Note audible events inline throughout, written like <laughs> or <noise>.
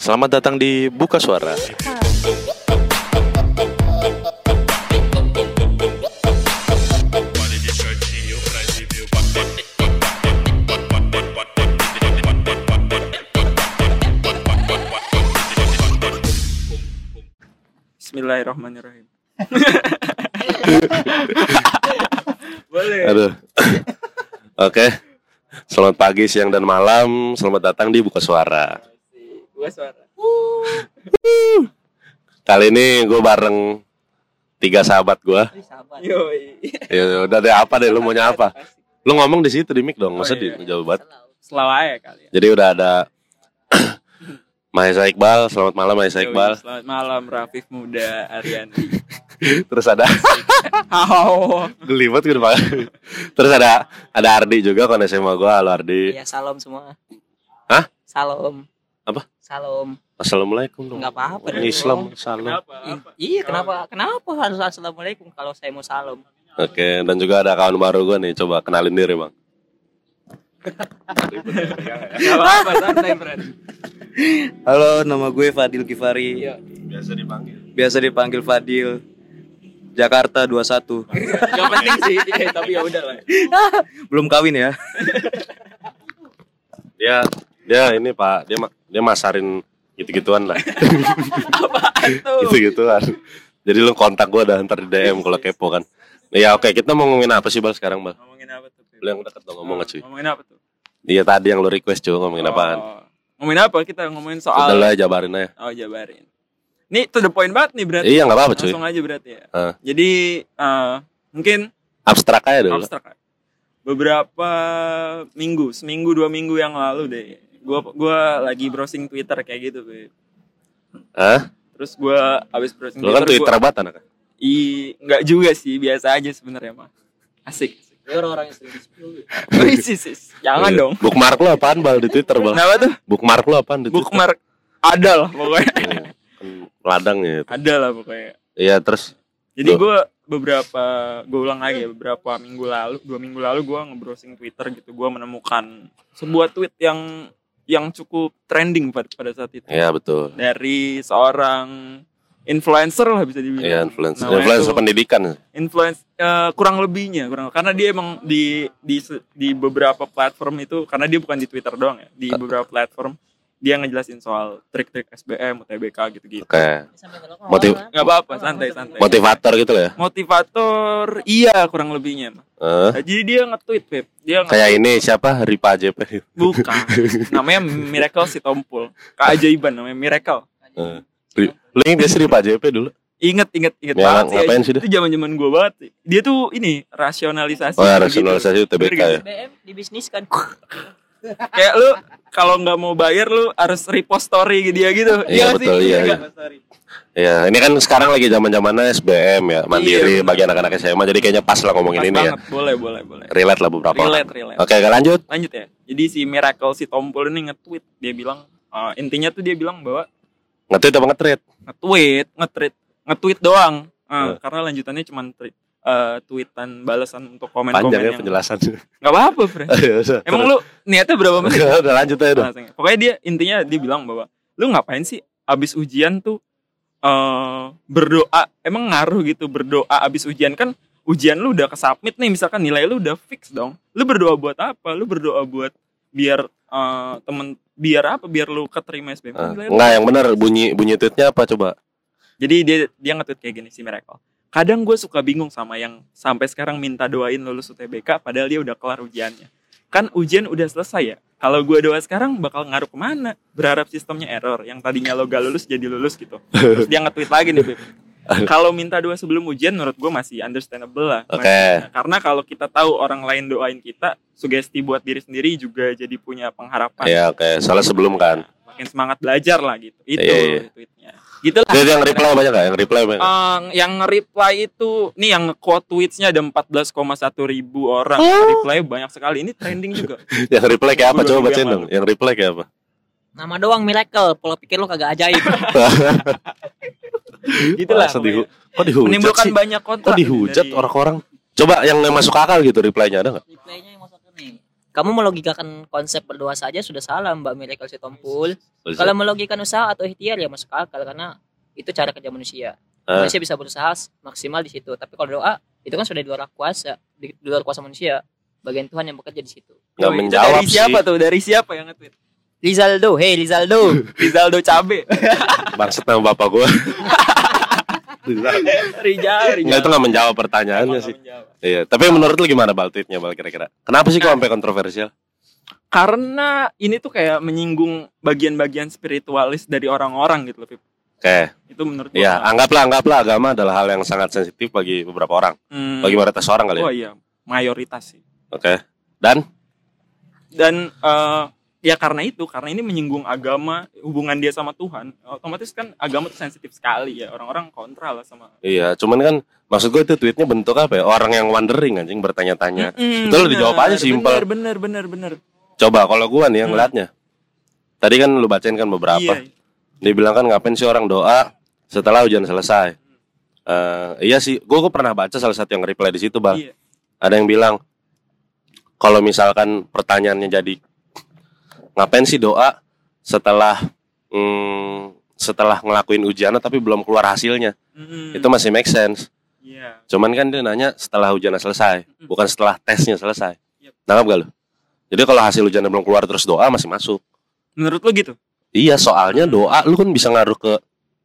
Selamat datang di Buka Suara. Bismillahirrahmanirrahim. <laughs> Boleh. Aduh. Oke. Selamat pagi, siang dan malam. Selamat datang di Buka Suara. Gua suara. <laughs> Kali ini gue bareng tiga sahabat gue. Yoi. Ya udah deh apa deh lu maunya apa? Lu ngomong di situ di mic dong, masa Oh, di iya. jauh banget. Selalu aja kali ya. Jadi udah ada <clears throat> Mahesa Iqbal, selamat malam Mahesa Iqbal. Selamat malam Rafif Muda Ariandi. <laughs> Terus ada <laughs> Hao. Gelibet gitu Pak. Terus ada ada Ardi juga kon SMA gue, halo Ardi. Iya, salam semua. Hah? Salam. Apa? Salam. Assalamualaikum dong. Enggak apa-apa. Orang Islam, salam. Kenapa? Iya, kenapa? Kenapa harus assalamualaikum kalau saya mau salam? Oke, dan juga ada kawan baru gue nih, coba kenalin diri bang. Halo, nama gue Fadil Kifari. Iya. Biasa dipanggil. Biasa dipanggil Fadil. Jakarta 21. Gak penting sih, eh, tapi ya udah lah. <laughs> Belum kawin ya? Dia dia ini pak, dia dia masarin gitu-gituan lah, <laughs> Apaan tuh? gitu-gituan. Jadi lu kontak gue dah ntar di DM kalau kepo kan. Ya oke, kita mau ngomongin apa sih bal sekarang bal? Ngomongin apa tuh? Lu yang deket dong ngomong aja. Ngomongin apa tuh? Iya tadi yang lu request cuy ngomongin apaan? Oh. Ngomongin apa? Kita ngomongin Udah soal lah jabarin aja. Oh jabarin. Nih to the point banget nih berarti. Iya nggak apa-apa cuy. Langsung aja berarti ya. Heeh. Jadi eh, mungkin Abstrak aja dulu. abstrak. Beberapa minggu, seminggu dua minggu yang lalu deh. Gua gua lagi browsing Twitter kayak gitu, Beb. Hah? Terus gua abis browsing Lu kan Twitter, Twitter gua, banget anak. I enggak juga sih, biasa aja sebenarnya mah. Asik. Dia orang-orang yang sering <laughs> sis. Jangan Iya. dong. Bookmark lu apaan bal di Twitter bal? Kenapa tuh? Bookmark lu apaan di Twitter? Bookmark ada lah pokoknya. Iya, kan ladang ya. Ada lah pokoknya. Iya terus Jadi gue beberapa gue ulang lagi ya beberapa minggu lalu dua minggu lalu gue nge-browsing Twitter gitu gue menemukan sebuah tweet yang yang cukup trending pada pada saat itu Iya betul. dari seorang influencer lah bisa dibilang. Iya influencer. Namanya Influencer pendidikan. influence eh, kurang lebihnya kurang karena dia emang di di di beberapa platform itu karena dia bukan di Twitter doang ya di beberapa platform dia ngejelasin soal trik-trik SBM, UTBK gitu-gitu. Oke. Motiv- Nggak apa-apa, santai santai. Motivator gitu lah ya. Motivator iya kurang lebihnya. Nah, jadi dia nge-tweet, Beb. Dia nge- kayak ini siapa Ripa JP. bukan. <laughs> namanya Miracle si Tompul. Keajaiban namanya Miracle. Ri- Lu inget gak sih Ripa JP dulu? Ingat, ingat, ingat Ya, banget sih. ngapain sih dia? Itu zaman-zaman gua banget. sih. Dia tuh ini rasionalisasi. Oh ya gitu. rasionalisasi UTBK Bener gak ya. BM dibisniskan. <laughs> Kayak lu kalau nggak mau bayar lu harus repost story dia gitu. Iya, nggak betul, iya? Iya, ini kan sekarang lagi zaman zamannya SBM ya, mandiri Iya, bagi anak-anak SMA. Jadi kayaknya pas lah ngomongin Pas ini ya. banget. Boleh, boleh, boleh. Relate lah beberapa. Relate, orang. relate. Oke, lanjut. Lanjut ya. Jadi si Miracle si Tompul ini nge-tweet. Dia bilang eh, intinya tuh dia bilang bahwa Nge-tweet apa nge-tweet? nge-tweet, nge-tweet, nge-tweet doang. Eh, Eh. Karena lanjutannya cuma tweet, eh, tweetan balasan untuk komen-komen Panjang ya yang penjelasan. nggak apa-apa, Fred. <laughs> Emang lu niatnya berapa menit? <laughs> udah lanjut aja udah. Langsung. Pokoknya dia intinya dia bilang bahwa lu ngapain sih abis ujian tuh eh berdoa emang ngaruh gitu berdoa abis ujian kan ujian lu udah kesubmit nih misalkan nilai lu udah fix dong lu berdoa buat apa lu berdoa buat biar eh, temen biar apa biar lu keterima SBM Ah, Nilai lu Enggak, yang benar bunyi bunyi tweetnya apa coba? jadi dia dia nge-tweet kayak gini si Miracle. Kadang gue suka bingung sama yang sampai sekarang minta doain lulus UTBK padahal dia udah kelar ujiannya. Kan ujian udah selesai ya. Kalau gue doa sekarang bakal ngaruh ke mana? Berharap sistemnya error. Yang tadinya lo gak lulus jadi lulus gitu. Terus dia nge-tweet lagi nih. Kalau minta doa sebelum ujian menurut gue masih understandable lah. Masih- Karena kalau kita tahu orang lain doain kita, sugesti buat diri sendiri juga jadi punya pengharapan. Ya oke, soalnya sebelum kan. Makin semangat belajar lah gitu. Itu Iya, iya. tweetnya. Gitu lah. Dia yang reply banyak gak? Yang reply banyak. Eh, yang nge-reply itu nih yang quote tweetsnya ada 14,1 ribu orang reply banyak sekali ini trending juga <laughs> yang reply kayak apa? Coba bacain yang dong. Yang reply kayak apa? Nama doang miracle. Pola pikir lu kagak ajaib. <laughs> dihu- pokoknya. Kok dihujat menimbulkan sih? banyak kontra Kok dihujat dari- orang-orang? Coba yang masuk akal gitu reply-nya ada nggak? Replaynya yang masuk ke nih. Kamu melogikakan konsep berdoa saja sudah salah Mbak Miracle Sitompul. Kalau melogikakan usaha atau ikhtiar ya masuk akal karena itu cara kerja manusia. Ah. Manusia bisa berusaha maksimal di situ, tapi kalau doa itu kan sudah di luar kuasa, di, di luar kuasa manusia. Bagian Tuhan yang bekerja di situ. Itu menjawab dari siapa sih tuh? Dari siapa yang nge-tweet? Rizaldo, hey Rizaldo. <laughs> <laughs> Rizaldo Cabe. bangsat nama bapak gue <laughs> Rijal, Rijal. nggak itu nggak menjawab pertanyaannya sih menjawab. iya tapi menurut lu gimana bal tweetnya bal kira-kira kenapa sih kok sampai kontroversial Karena ini tuh kayak menyinggung bagian-bagian spiritualis dari orang-orang gitu loh, Pip. oke Itu menurut gua. ya anggaplah anggaplah agama adalah hal yang sangat sensitif bagi beberapa orang Hmm. bagi mayoritas orang kali ya Oh iya, mayoritas sih. oke dan Dan eh, ya karena itu, karena ini menyinggung agama, hubungan dia sama Tuhan, otomatis kan agama tuh sensitif sekali ya. Orang-orang kontra lah sama. Iya, cuman kan maksud gue itu tweetnya bentuk apa ya? Orang yang wondering anjing bertanya-tanya. Mm-mm, Itu lo dijawab aja simpel. Bener, bener, bener, bener. Coba kalau gua nih yang Hmm. ngeliatnya. Tadi kan lu bacain kan beberapa. Iya, Dia bilang kan ngapain sih orang doa setelah ujian selesai. Eh, iya sih, gua, gua pernah baca salah satu yang reply di situ, Bang. iya. Ada yang bilang kalau misalkan pertanyaannya jadi ngapain sih doa setelah hmm, setelah ngelakuin ujian tapi belum keluar hasilnya. Mm-mm. Itu masih make sense. Iya. Cuman kan dia nanya setelah ujiannya selesai, Mm. bukan setelah tesnya selesai. Yep. Nangkap gak lu? Jadi kalau hasil ujiannya belum keluar terus doa masih masuk. Menurut lo gitu? Iya, soalnya doa lu kan bisa ngaruh ke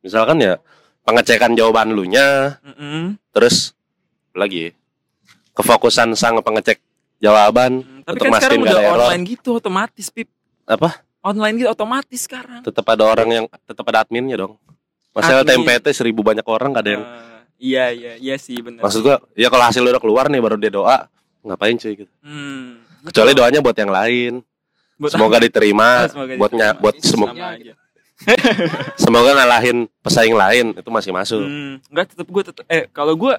misalkan ya pengecekan jawaban lu nya, Mm-mm. terus apa lagi kefokusan sang pengecek jawaban Mm, Tapi untuk kan sekarang udah error. online gitu otomatis, Pip. Apa? Online gitu otomatis sekarang. Tetap ada orang yang tetap ada adminnya dong. Masalah Admin. TMPT seribu banyak orang gak ada yang Eh, iya, iya, iya sih bener. maksud gua ya kalau hasil udah keluar nih baru dia doa ngapain cuy gitu. Hmm. Kecuali doanya buat yang lain. Buat Semoga diterima Ah, semoga buat diterima. buat semoga <laughs> semoga ngalahin pesaing lain itu masih masuk. Hmm, enggak tetap gue tetap eh kalau gue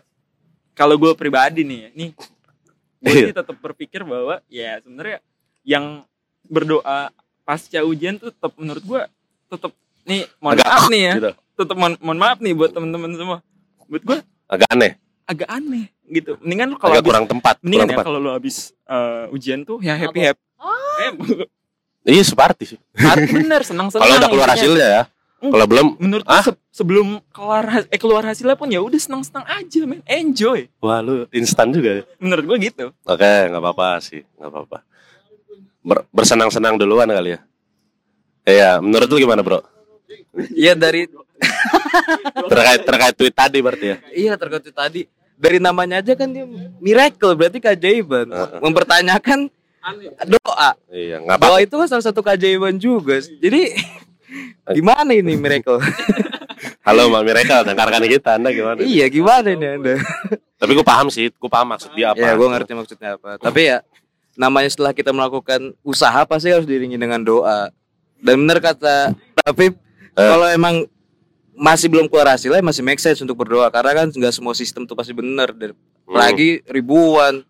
kalau gue pribadi nih nih gue Iya. sih tetap berpikir bahwa ya sebenarnya yang berdoa pasca ujian tuh tetap menurut gue tetap nih mohon Agak- maaf nih ya Gitu. tetap mohon, mohon maaf nih buat teman-teman semua buat gue Agak aneh, agak aneh gitu mendingan lu kalau kurang tempat, mendingan kurang ya kalau lu habis eh, ujian tuh ya happy happy eh, <laughs> Iya, seperti sih. bener senang senang Kalau udah keluar hasilnya ya. Hmm. Kalau belum, menurut Ah? se- sebelum keluar has- eh keluar hasilnya pun ya udah senang senang aja men enjoy wah lu instan juga ya. menurut gue gitu Oke, nggak apa-apa sih, nggak apa-apa. Ber- bersenang-senang duluan kali ya. Iya, menurut lu gimana bro? Iya dari <laughs> Terkait terkait tweet tadi berarti ya. iya terkait itu tadi dari namanya aja kan dia miracle berarti keajaiban. Heeh. Mempertanyakan doa. Iya, nggak apa. Doa itu kan salah satu keajaiban juga. Jadi gimana ini miracle? <laughs> Halo Mbak Mireka, dengarkan kita, Anda gimana? iya gimana ini Anda? Tapi gue paham sih, gue paham maksud dia apa. Ya gue ngerti maksudnya apa. Tapi ya namanya setelah kita melakukan usaha pasti harus diiringi dengan doa. Dan benar kata Tapi kalau emang masih belum keluar hasilnya masih make sense untuk berdoa karena kan nggak semua sistem tuh pasti benar Hmm. lagi ribuan.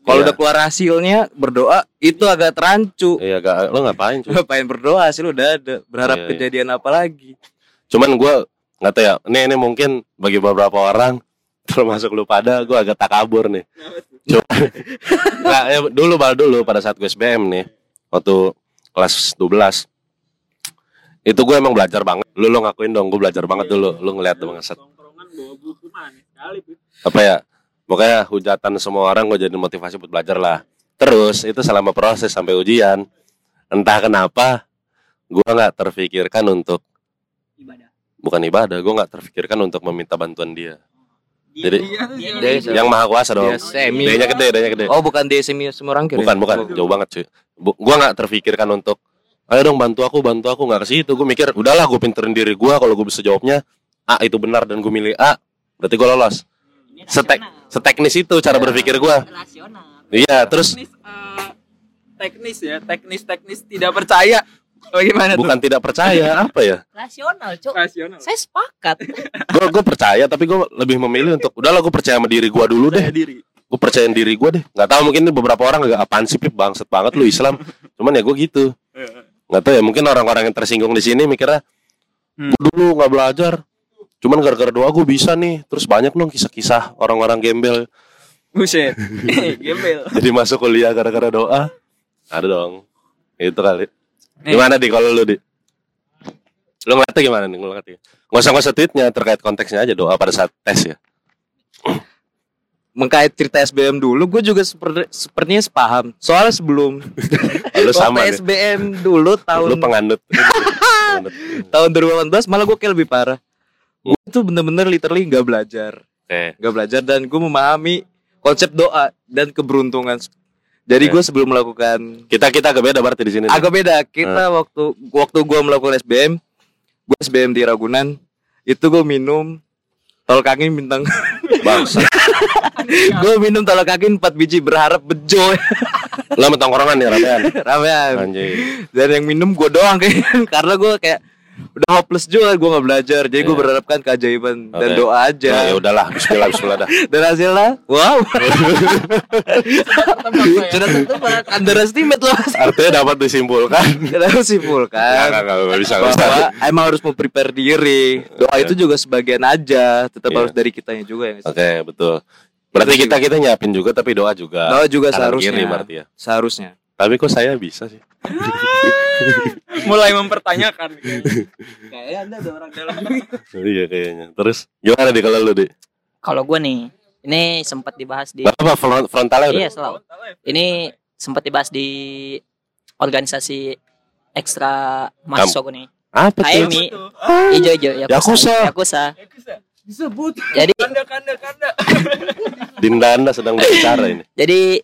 Kalau Iya. udah keluar hasilnya berdoa itu agak terancu. Iya, gak, lo ngapain cuy? Ngapain berdoa hasil udah ada. Berharap Iya, iya. kejadian apa lagi? Cuman gue nggak tahu ya. Ini ini mungkin bagi beberapa orang termasuk lu pada, gue agak takabur nih. Cuma, nggak, ya, dulu bal dulu pada saat gue SBM nih, waktu kelas 12 itu gue emang belajar banget. Lu lo ngakuin dong, gue belajar banget dulu. Lu ngeliat sekali Pip. Apa ya? Pokoknya hujatan semua orang gue jadi motivasi buat belajar lah. Terus itu selama proses sampai ujian, entah kenapa gue nggak terfikirkan untuk ibadah. bukan ibadah, gue nggak terfikirkan untuk meminta bantuan dia. Jadi Dia- Dia- dia- yang maha kuasa dong. Dia semi. D-nya gede, D-nya gede. Oh bukan di semi semua orang kira? bukan, bukan, jauh banget cuy. Bu, gua nggak terfikirkan untuk ayo dong bantu aku, bantu aku nggak ke situ. Gue mikir, udahlah gue pinterin diri gue kalau gue bisa jawabnya A itu benar dan gue milih A, berarti gue lolos. Setek, seteknis itu cara berpikir gue. rasional. Iya, terus teknis eh, teknis ya teknis teknis tidak percaya bagaimana tuh bukan tidak percaya apa ya? Rasional, Cuk. rasional Saya sepakat. <laughs> Gue gue percaya tapi gue lebih memilih untuk udahlah gue percaya sama diri gue dulu deh. Percaya diri Gue percayain diri gue deh. Nggak tahu mungkin ini beberapa orang agak apaan sih Pip bangset banget lu Islam. Cuman ya gue gitu. Eh, nggak tahu ya mungkin orang-orang yang tersinggung di sini mikirnya Hmm. "Gua dulu nggak belajar cuman gara-gara doa gue bisa nih terus banyak dong kisah-kisah orang-orang gembel buset <laughs> gembel jadi masuk kuliah gara-gara doa Ada dong. Itu kali. Nih. Gimana di kalau lu di? Lu ngeliatnya gimana nih? Lu ngeliatnya? Nggak usah nggak usah tweetnya terkait konteksnya aja doa pada saat tes ya. Mengkait cerita SBM dulu, gue juga seperti, sepertinya sepaham. Soalnya sebelum <laughs> lu sama. SBM dulu tahun Lu penganut. <laughs> Penganut. tahun 2018 malah gue kayak lebih parah. Gue tuh bener-bener literally nggak belajar, Oke. nggak belajar dan gue memahami konsep doa dan keberuntungan. Jadi Oke. gue sebelum melakukan Kita kita agak beda berarti di sini. agak beda. Kita waktu waktu gue melakukan SBM, gue SBM di Ragunan, itu gue minum tol kaki bintang. <laughs> Bangsa. <laughs> gue minum tol kaki 4 biji berharap bejo Lu sama tongkrongan nih ramean. <laughs> ramean. Anjing. Dan yang minum gue doang kayaknya karena gue kayak udah hopeless juga gue nggak belajar. Jadi gue Iya. berharapkan keajaiban dan Oke. doa aja. Nah, ya udahlah, bismillah bismillah dah. <laughs> Dan hasilnya, wow. Sudah tertebak, underestimate loh. Artinya dapat disimpulkan. <laughs> Kita harus Enggak, simpulkan enggak, enggak, enggak bisa, bahwa emang harus mau prepare diri. Doa Iya. itu juga sebagian aja, tetap Iya. harus dari kitanya juga ya. Oke, betul. Berarti kita kita nyiapin juga tapi doa juga. Doa juga seharusnya. kiri ya. Seharusnya. Tapi kok saya bisa sih? <laughs> Mulai mempertanyakan. Kayaknya anda ada orang dalam. <laughs> iya kayaknya. Terus gimana di kalau lu di? Kalau gue nih, ini sempat dibahas di Apa front, frontalnya udah? Iya, selalu. Ini sempat dibahas di organisasi ekstra mahasiswa gue nih. Apa tuh? AMI, ijo ijo Yakuza. Yakuza. Disebut. Jadi Kanda kanda kanda. Dinda Anda sedang berbicara ini. jadi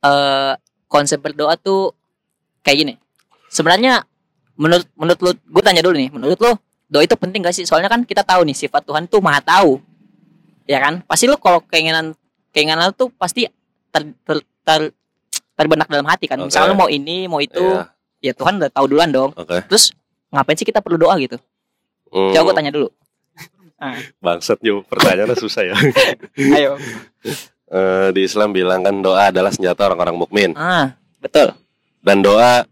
eh konsep berdoa tuh kayak gini. Sebenarnya menurut menurut lu, gue tanya dulu nih, menurut lu doa itu penting gak sih? Soalnya kan kita tahu nih sifat Tuhan tuh maha tahu, ya kan? Pasti lu kalau keinginan keinginan lu tuh pasti ter, ter, ter- terbenak dalam hati kan. Oke. Misalnya lu mau ini, mau itu, Iya, ya Tuhan udah tahu duluan dong. Oke. Terus ngapain sih kita perlu doa gitu? Hmm, Coba gue tanya dulu. <laughs> Bangsat yo, pertanyaannya susah ya. <laughs> Ayo. Eh, di Islam bilang kan doa adalah senjata orang-orang mukmin Ah, betul. dan doa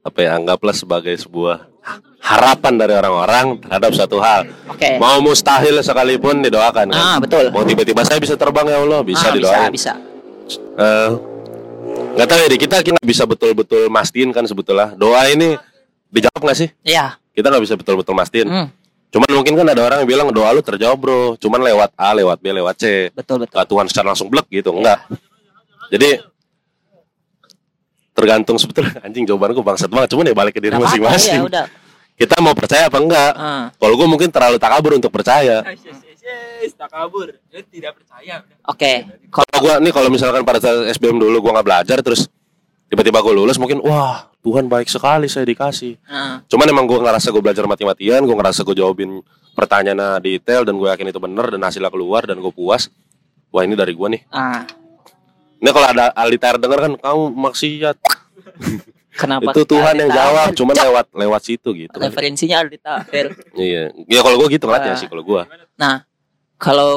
apa ya anggaplah sebagai sebuah harapan dari orang-orang terhadap suatu hal. Oke. Mau mustahil sekalipun didoakan kan. Ah, betul. Mau tiba-tiba saya bisa terbang ya Allah, bisa ah, bisa, didoain. bisa. Eh, nggak tahu ya Di, kita kita bisa betul-betul mastiin kan sebetulnya doa ini dijawab nggak sih Iya. kita nggak bisa betul-betul mastiin Hmm, cuman mungkin kan ada orang yang bilang doa lu terjawab bro cuman lewat A lewat B lewat C betul betul. nggak Tuhan secara langsung blek gitu enggak jadi tergantung sebetulnya <laughs> anjing jawaban gue bangsat banget cuman ya balik ke diri masing-masing Ya udah. kita mau percaya apa enggak Ah, kalau gue mungkin terlalu takabur untuk percaya Yes, yes, yes, yes, tak kabur. Dia tidak percaya. udah. Oke. Kalau kalau gue nih kalau misalkan pada saat SBM dulu gue nggak belajar terus tiba-tiba gue lulus mungkin wah Tuhan baik sekali saya dikasih ah, Cuman emang gue ngerasa gue belajar mati-matian, gue ngerasa gue jawabin pertanyaan detail dan gue yakin itu bener dan hasilnya keluar dan gue puas. Wah ini dari gue nih. ah. Ini kalau ada Alitair denger kan kamu maksiat. Kenapa itu Tuhan yang jawab, cuman lewat lewat situ gitu. referensinya ada di tafsir. Iya. Ya kalau gue gitu ngeliatnya Ah. sih kalau gue. Nah, kalau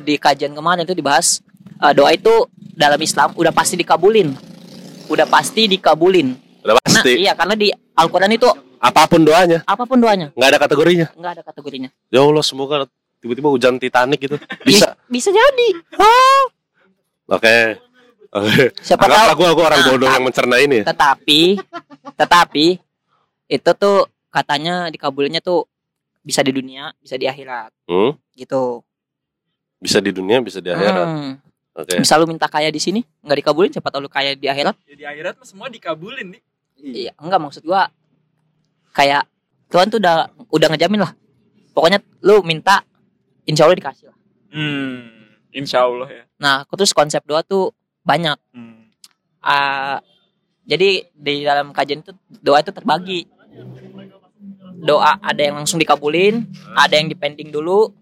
di kajian kemarin itu dibahas eh, doa itu dalam Islam udah pasti dikabulin. Udah pasti dikabulin. Udah pasti. iya karena di Al-Qur'an itu Apa pun doanya, apa pun doanya nggak ada kategorinya. nggak ada kategorinya. Ya Allah semoga tiba-tiba hujan Titanic gitu. Bisa. Bi- bisa jadi. Oke. Oke. Siapa Anggaplah tahu. gue aku orang Nah, bodoh yang mencerna ini. ya. Tetapi tetapi itu tuh katanya dikabulinnya tuh bisa di dunia, bisa di akhirat Hmm? gitu. Bisa di dunia, bisa di akhirat. Hmm. Oke. Bisa lu minta kaya di sini nggak dikabulin, siapa tahu lu kaya di akhirat? Ya, di akhirat mah semua dikabulin nih. Iya, enggak maksud gua kayak Tuhan tuh udah udah ngejamin lah. Pokoknya lu minta insya Allah dikasih lah. Hmm, insya Allah ya. Nah, terus konsep doa tuh banyak. Hmm. Ah, jadi di dalam kajian itu doa itu terbagi. Doa ada yang langsung dikabulin, ada yang dipending dulu.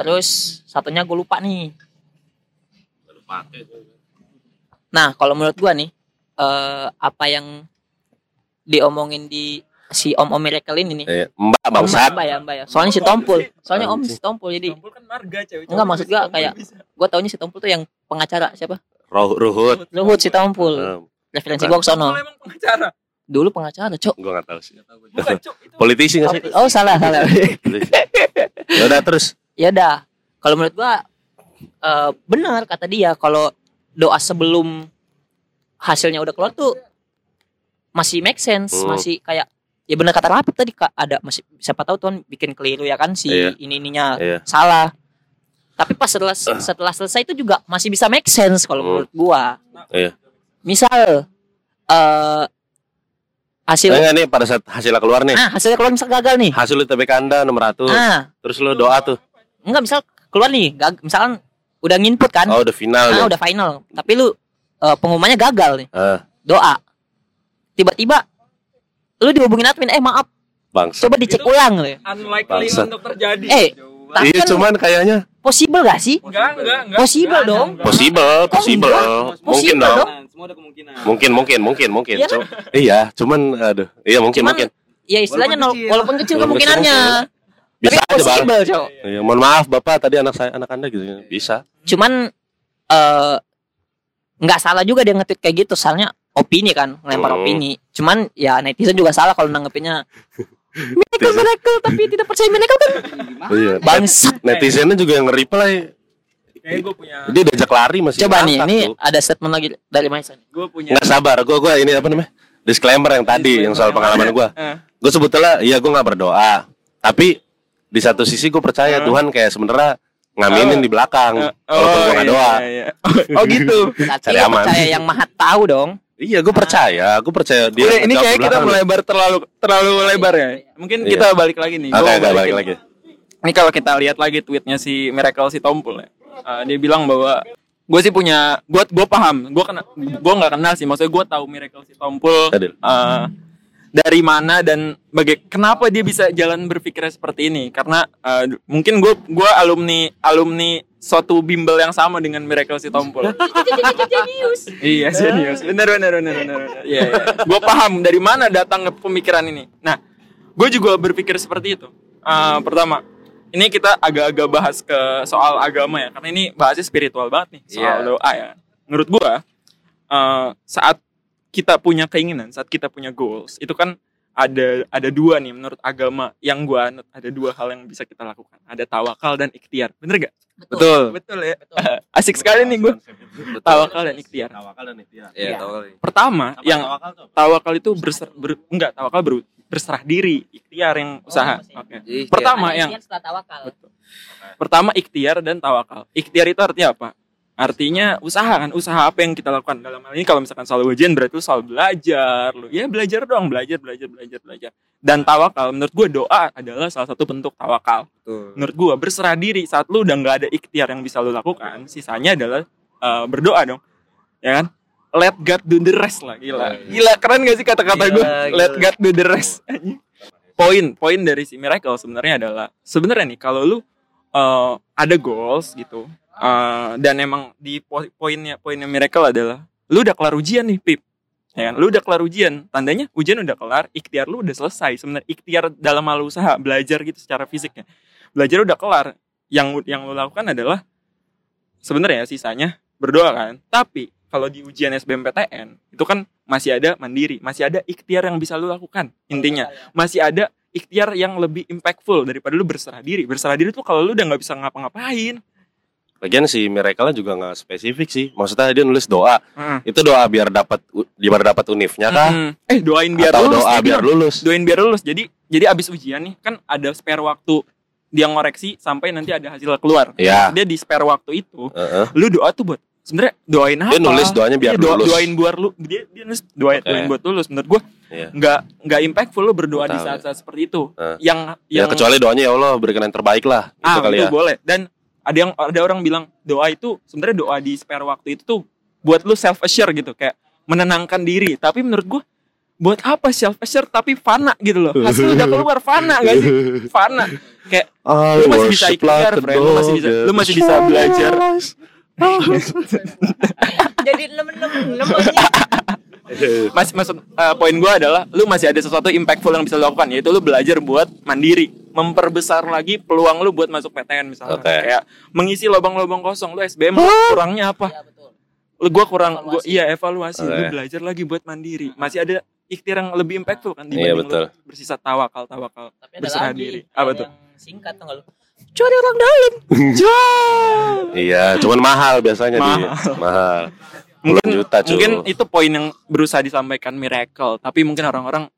Terus satunya gue lupa nih. Nah, kalau menurut gua nih eh apa yang diomongin di si Om Om Miracle ini nih. Eh, Mbak bangsat. Mbak ya, Mbak ya. Soalnya si Tompul. Soalnya Om si Tompul jadi Tompul kan marga cewek. Enggak, maksud gua kayak- gua taunya si Tompul tuh yang pengacara siapa? Roh, ruhut. Luhut si Tompul. Eh, Referensi gua ke sono. emang pengacara. Dulu pengacara, Cok. gue gak tahu sih. Bukan. Itu Politisi gak sih? Oh, salah, salah. ya udah terus. Ya udah. Kalau menurut gua eh benar kata dia kalau doa sebelum hasilnya udah keluar tuh masih make sense, Hmm. masih kayak ya benar kata Rapip tadi Kak, ada masih siapa tahu Tuhan bikin keliru ya kan si Iya. ini ininya Iya. salah. Tapi pas setelah setelah selesai itu juga masih bisa make sense kalau Hmm. menurut gua. Iya. Misal eh hasil nih pada saat hasilnya keluar nih. ah hasilnya keluar misal gagal nih. Hasil UTBK Anda 600. Ah, Terus lu doa tuh. Enggak misal keluar nih, gag- misalkan udah nginput kan. Oh, udah final ah, ya. udah final. Tapi lu eh, pengumumannya gagal nih. Ah, Doa. Tiba-tiba lu dihubungin admin, eh maaf, bangsa. coba dicek ulang lu. Unlikely Bangsat. untuk terjadi. Eh, tapi Iya, kan cuman kayaknya possible gak sih? enggak, enggak, enggak. Possible Enggak, dong. enggak. possible, possible. enggak? Mungkin Possible dong. dong. Semua ada kemungkinan. Mungkin, mungkin, mungkin, mungkin. Iya kan? Iya, cuman aduh. Iya, mungkin, Cuman mungkin. ya istilahnya Walaupun kecil. walaupun kecil Walaupun kemungkinannya. kecil, Bisa Tapi aja, Bang. possible, Cok. Iya, mohon maaf Bapak, tadi anak saya anak Anda gitu. Bisa. Cuman eh nggak salah juga dia nge-tweet kayak gitu, soalnya opini kan, ngelempar Hmm. opini. Cuman ya netizen juga salah kalau nanggepinnya miracle miracle tapi tidak percaya miracle kan Iya. bangsat. Netizennya juga yang nge-reply. Kayaknya gue punya Dia diajak lari masih Coba nih, ini tuh. ada statement lagi dari Maisa. gue punya Nggak sabar, gua gua ini apa namanya? Disclaimer yang tadi yang soal pengalaman gua. Eh, Gue sebetulnya iya gue nggak berdoa, tapi di satu sisi gue percaya Hmm. Tuhan kayak sebenarnya ngaminin Oh. di belakang, eh, walaupun gue nggak iya, doa. iya, iya. Oh <laughs> gitu. Tapi Cari lu aman. percaya yang maha tahu dong. Iya, gue percaya, gue percaya dia. Udah, ini kayak kita melebar terlalu terlalu lebar ya. Mungkin Iya. kita balik lagi nih. Oke, oke, balik lagi. Ini kalau kita lihat lagi tweetnya si Miracle si Tompul ya. Eh, dia bilang bahwa gue sih punya gue gue paham gue kena gue nggak kenal sih maksudnya gue tahu Miracle si Tompul Adil. Dari mana dan baga kenapa dia bisa jalan berpikirnya seperti ini? Karena eh, mungkin gue gue alumni alumni suatu bimbel yang sama dengan Miracle si Tompul <laughs> iya serius benar benar benar benar benar. iya iya. gue paham dari mana datang pemikiran ini. Nah gue juga berpikir seperti itu. Eh, pertama ini kita agak-agak bahas ke soal agama ya karena ini bahasnya spiritual banget nih soal Iya. doa ya. Menurut gue eh, saat kita punya keinginan saat kita punya goals itu kan ada ada dua nih menurut agama yang gue anut ada dua hal yang bisa kita lakukan ada tawakal dan ikhtiar bener gak Betul. betul ya <laughs> asik sekali nih gue tawakal dan ikhtiar Tawakal dan ikhtiar. Iya, Iya. tahu kali. pertama Apa yang tawakal tuh? tawakal itu berser, ber, enggak tawakal ber- berserah diri ikhtiar yang usaha masih. oke Jadi, Pertama Ada yang- tawakal. pertama ikhtiar dan tawakal ikhtiar itu artinya apa artinya usaha kan? Usaha apa yang kita lakukan? Dalam hal ini kalau misalkan soal ujian berarti lu soal belajar. Lu ya belajar doang belajar belajar belajar belajar. Dan tawakal menurut gue doa adalah salah satu bentuk tawakal. Betul. menurut gua berserah diri. Saat lu udah nggak ada ikhtiar yang bisa lu lakukan sisanya adalah eh, berdoa dong. Ya kan? Let God do the rest lah gila. Gila keren gak sih kata-kata Gila, gue let God do the rest. <laughs> Poin poin dari si miracle sebenarnya adalah sebenarnya nih kalau lu eh, ada goals gitu eh, dan emang di po- poinnya poinnya miracle adalah lu udah kelar ujian nih pip. Ya kan? Lu udah kelar ujian. Tandanya ujian udah kelar ikhtiar lu udah selesai. Sebenarnya ikhtiar dalam hal usaha belajar gitu secara fisiknya belajar udah kelar. Yang yang lu lakukan adalah sebenarnya sisanya berdoa kan. Tapi kalau di ujian SBMPTN itu kan masih ada mandiri masih ada ikhtiar yang bisa lu lakukan intinya. Masih ada ikhtiar yang lebih impactful daripada lu berserah diri. Berserah diri tuh kalau lu udah nggak bisa ngapa-ngapain Lagian si Miracle juga nggak spesifik sih. Maksudnya dia nulis doa. Heeh. Itu doa biar dapat biar dapat unifnya kah? Mm-mm. eh doain biar Atau lulus doa dia biar bilang. lulus? doain biar lulus jadi jadi abis ujian nih kan ada spare waktu dia ngoreksi sampai nanti ada hasil keluar Iya. dia di spare waktu itu Heeh. lu doa tuh buat sebenarnya doain apa Dia nulis doanya biar Iya, doa- lulus. doain buat lu dia dia nulis doain, Oke. doain buat lulus menurut gua Iya. nggak nggak impactful lu berdoa di Tahu, saat-saat seperti itu Eh. yang Ya yang kecuali doanya ya Allah berikan yang terbaik lah. Itu ah kali itu ya. boleh dan ada yang ada orang bilang doa itu sebenarnya doa di spare waktu itu tuh buat lu self assure gitu kayak menenangkan diri. Tapi menurut gua buat apa self assure tapi fana gitu loh? Hasil udah keluar fana gak sih? Fana. Kayak I Lu masih bisa ikhtiar, friend. Lu masih bisa- lu masih bisa belajar. <laughs> Jadi nemen-nemen <laughs> Mas, maksud eh, poin gue adalah lu masih ada sesuatu impactful yang bisa lu lakukan yaitu lu belajar buat mandiri memperbesar lagi peluang lu buat masuk PTN misalnya Oke. kayak mengisi lubang-lubang kosong lu SBM kurangnya apa Ya betul. lu gua kurang gua iya evaluasi lu Oke. belajar lagi buat mandiri masih ada ikhtiar yang lebih impactful kan Iya, dibanding betul. lu bersisa tawakal tawakal Tapi ada berserah lagi diri apa tuh yang singkat tuh lu. cari orang dalam <laughs> Iya, cuman mahal biasanya di Mahal. mahal. Mungkin juta cuy. mungkin itu poin yang berusaha disampaikan miracle tapi mungkin orang-orang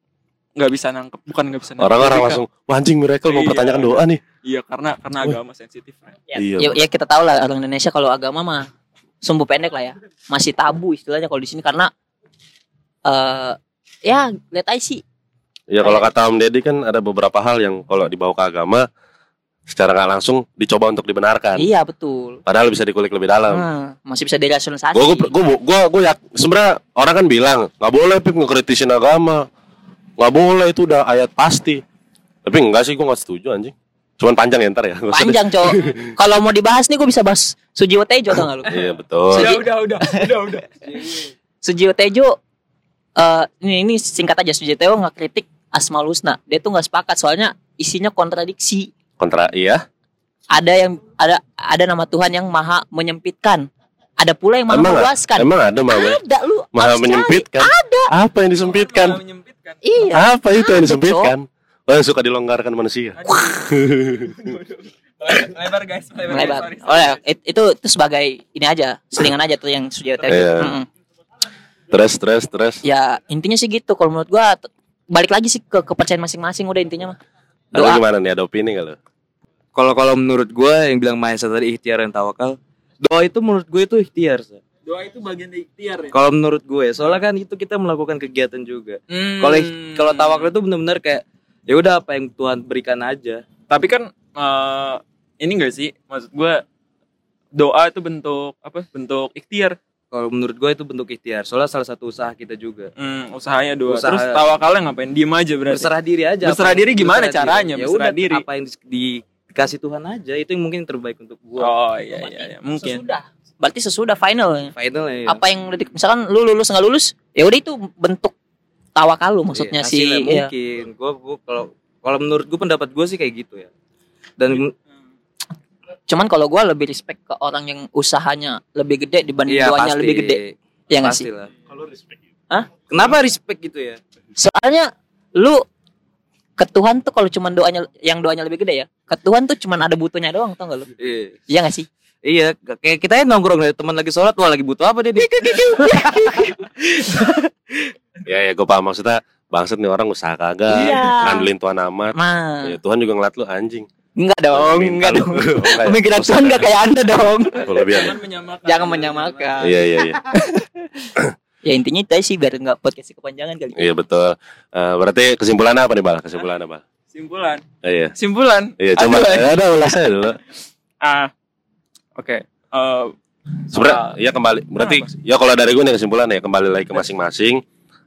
nggak bisa nangkep bukan nggak bisa nangkep Orang-orang langsung "Wah, anjing miracle mau Iya. pertanyakan doa nih. iya karena karena agama sensitif kan. ya, Iya, ya, ya kita tahu lah orang Indonesia kalau agama mah sumbu pendek lah ya masih tabu istilahnya kalau di sini karena eh ya lihat aja sih Ya kalau kata Om Deddy kan ada beberapa hal yang kalau dibawa ke agama secara nggak langsung dicoba untuk dibenarkan. iya betul Padahal bisa dikulik lebih dalam. Hmm, masih bisa dirasionalisasi Gue gue gue gue gue ya sebenarnya orang kan bilang nggak boleh pip ngekritisin agama, nggak boleh itu udah ayat pasti. Tapi enggak sih gue nggak setuju anjing. Cuman panjang ya ntar ya. panjang cowok <laughs> kalau mau dibahas nih gue bisa bahas Sujiwo Tejo tau gak lu Iya betul. Suji- udah udah udah udah Sujiwo Tejo eh ini ini singkat aja Sujiwo Tejo nggak kritik Asmaul Husna dia tuh nggak sepakat soalnya isinya kontradiksi Kontra iya. ada yang ada ada nama Tuhan yang maha menyempitkan ada pula yang maha Emang meluaskan Emang ada mama ada lu maha harus cari. menyempitkan. Apa yang disempitkan? Menyempitkan iya Apa itu yang Ada, disempitkan? Oh, yang suka dilonggarkan manusia. lebar guys lebar, melebar sorry, sorry. oh ya it- itu itu sebagai ini aja selingan aja tuh yang Sujiwo Tejo Iya. Mm-mm. Stres, stres, stres. ya intinya sih gitu kalau menurut gua balik lagi sih ke kepercayaan masing-masing udah intinya mah Ada doa gimana nih? Ada opini lo? Kalau kalau menurut gue yang bilang Maesa tadi ikhtiar dan tawakal, doa itu menurut gue itu ikhtiar. Sa. doa itu bagian dari ikhtiar ya Kalau menurut gue, soalnya kan itu kita melakukan kegiatan juga. Hmm. Kalau kalau tawakal itu benar-benar kayak ya udah apa yang Tuhan berikan aja. tapi kan eh, ini enggak sih maksud gue doa itu bentuk apa bentuk ikhtiar Kalau menurut gue itu bentuk ikhtiar. Soalnya salah satu usaha kita juga. hmm, usahanya doa Usaha- terus tawakalnya ngapain diem aja berarti Berserah diri aja. Berserah diri gimana berserah caranya? Ya Berserah udah, diri. apa yang di- di- dikasih Tuhan aja itu yang mungkin terbaik untuk gue. oh iya iya, iya. mungkin sesudah berarti sesudah final Finalnya ya. apa yang misalkan lu lulus nggak lulus ya udah itu bentuk tawakal lu maksudnya Iya, sih iya. mungkin. Gue gue kalau kalau menurut gue pendapat gue sih kayak gitu ya. Dan cuman kalau gua lebih respect ke orang yang usahanya lebih gede dibanding iya doanya pasti. lebih gede ya nggak Pasti sih lah. kalau respect Hah? Kenapa respect gitu ya? soalnya lu ke Tuhan tuh kalau cuman doanya yang doanya lebih gede ya ke Tuhan tuh cuman ada butuhnya doang tau gak lu Iya. iya gak sih Iya, kayak kita ya nongkrong dari teman lagi sholat, wah lagi butuh apa dia nih? <laughs> Ya ya gue paham maksudnya bangsat nih orang usaha kagak Iya. ngandelin Tuhan amat. mah Ya, Tuhan juga ngeliat lu anjing. enggak dong Minta enggak dong <laughs> enggak pemikiran Tuhan enggak kayak <laughs> anda dong jangan menyamakan jangan menyamakan Iya iya iya. ya intinya itu sih biar nggak podcast kepanjangan kali Iya betul. Eh, berarti kesimpulan apa nih bal? Kesimpulan apa? Simpulan Eh, iya. simpulan Iya coba. Aduh, Eh, ada ulas aja dulu. ah oke Eh, Sebenarnya ya kembali. Berarti ya kalau dari gue nih kesimpulan ya kembali lagi ke masing-masing.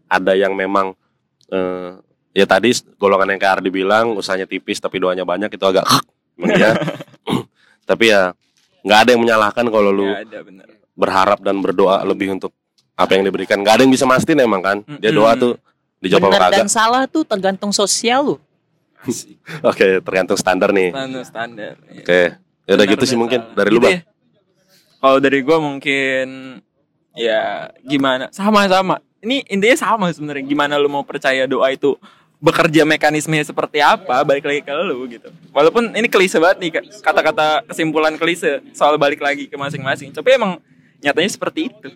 Ada yang memang eh ya tadi golongan yang kayak Ardi bilang usahanya tipis tapi doanya banyak itu agak iya. <laughs> tapi ya nggak ada yang menyalahkan kalau lu ya ada bener berharap dan berdoa lebih untuk apa yang diberikan. Gak ada yang bisa mastiin emang kan. Dia doa tuh dijawab apa benar kagak. dan salah tuh tergantung sosial lu. <laughs> Oke, tergantung standar nih. standar standar Iya. Oke. Ya udah gitu sih mungkin dari lu, Gitu Bang. ya? Kalau dari gua mungkin ya gimana? Sama-sama. Ini intinya sama sebenarnya. Gimana lu mau percaya doa itu bekerja mekanismenya seperti apa? Balik lagi ke lu gitu. Walaupun ini klise banget nih kata-kata kesimpulan klise soal balik lagi ke masing-masing. Tapi emang nyatanya seperti itu.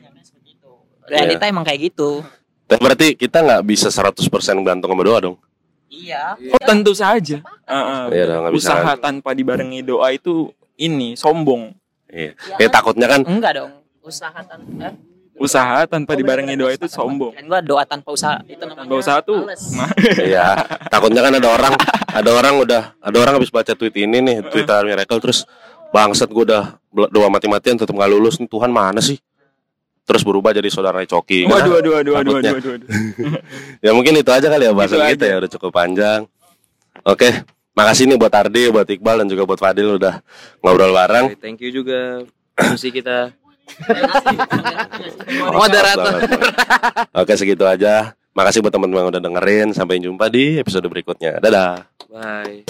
realita emang kayak gitu Tapi berarti kita nggak bisa 100% gantung sama doa dong. Iya Oh tentu saja. Heeh. Iya, dah, nggak bisa. Usaha tanpa dibarengi doa itu ini sombong. Iya. Ya takutnya kan enggak dong usaha tanpa Usaha tanpa dibarengi doa itu sombong. kan gua doa tanpa usaha itu namanya Tanpa usaha tuh. <laughs> Iya, takutnya kan ada orang, ada orang udah, ada orang habis baca tweet ini nih, Twitter Miracle terus bangsat gue udah doa mati-matian tetap nggak lulus nih Tuhan mana sih? Terus berubah jadi saudara Coki. Waduh, waduh, waduh, waduh, waduh, waduh. <laughs> Ya mungkin itu aja kali ya bahasan Itu kita aja. ya udah cukup panjang. Oke, makasih nih buat Ardi, buat Iqbal dan juga buat Fadil udah ngobrol bareng. Thank you juga MC kita. <laughs> Moderator. Oke segitu aja. Makasih buat teman-teman yang udah dengerin. Sampai jumpa di episode berikutnya. Dadah. Bye.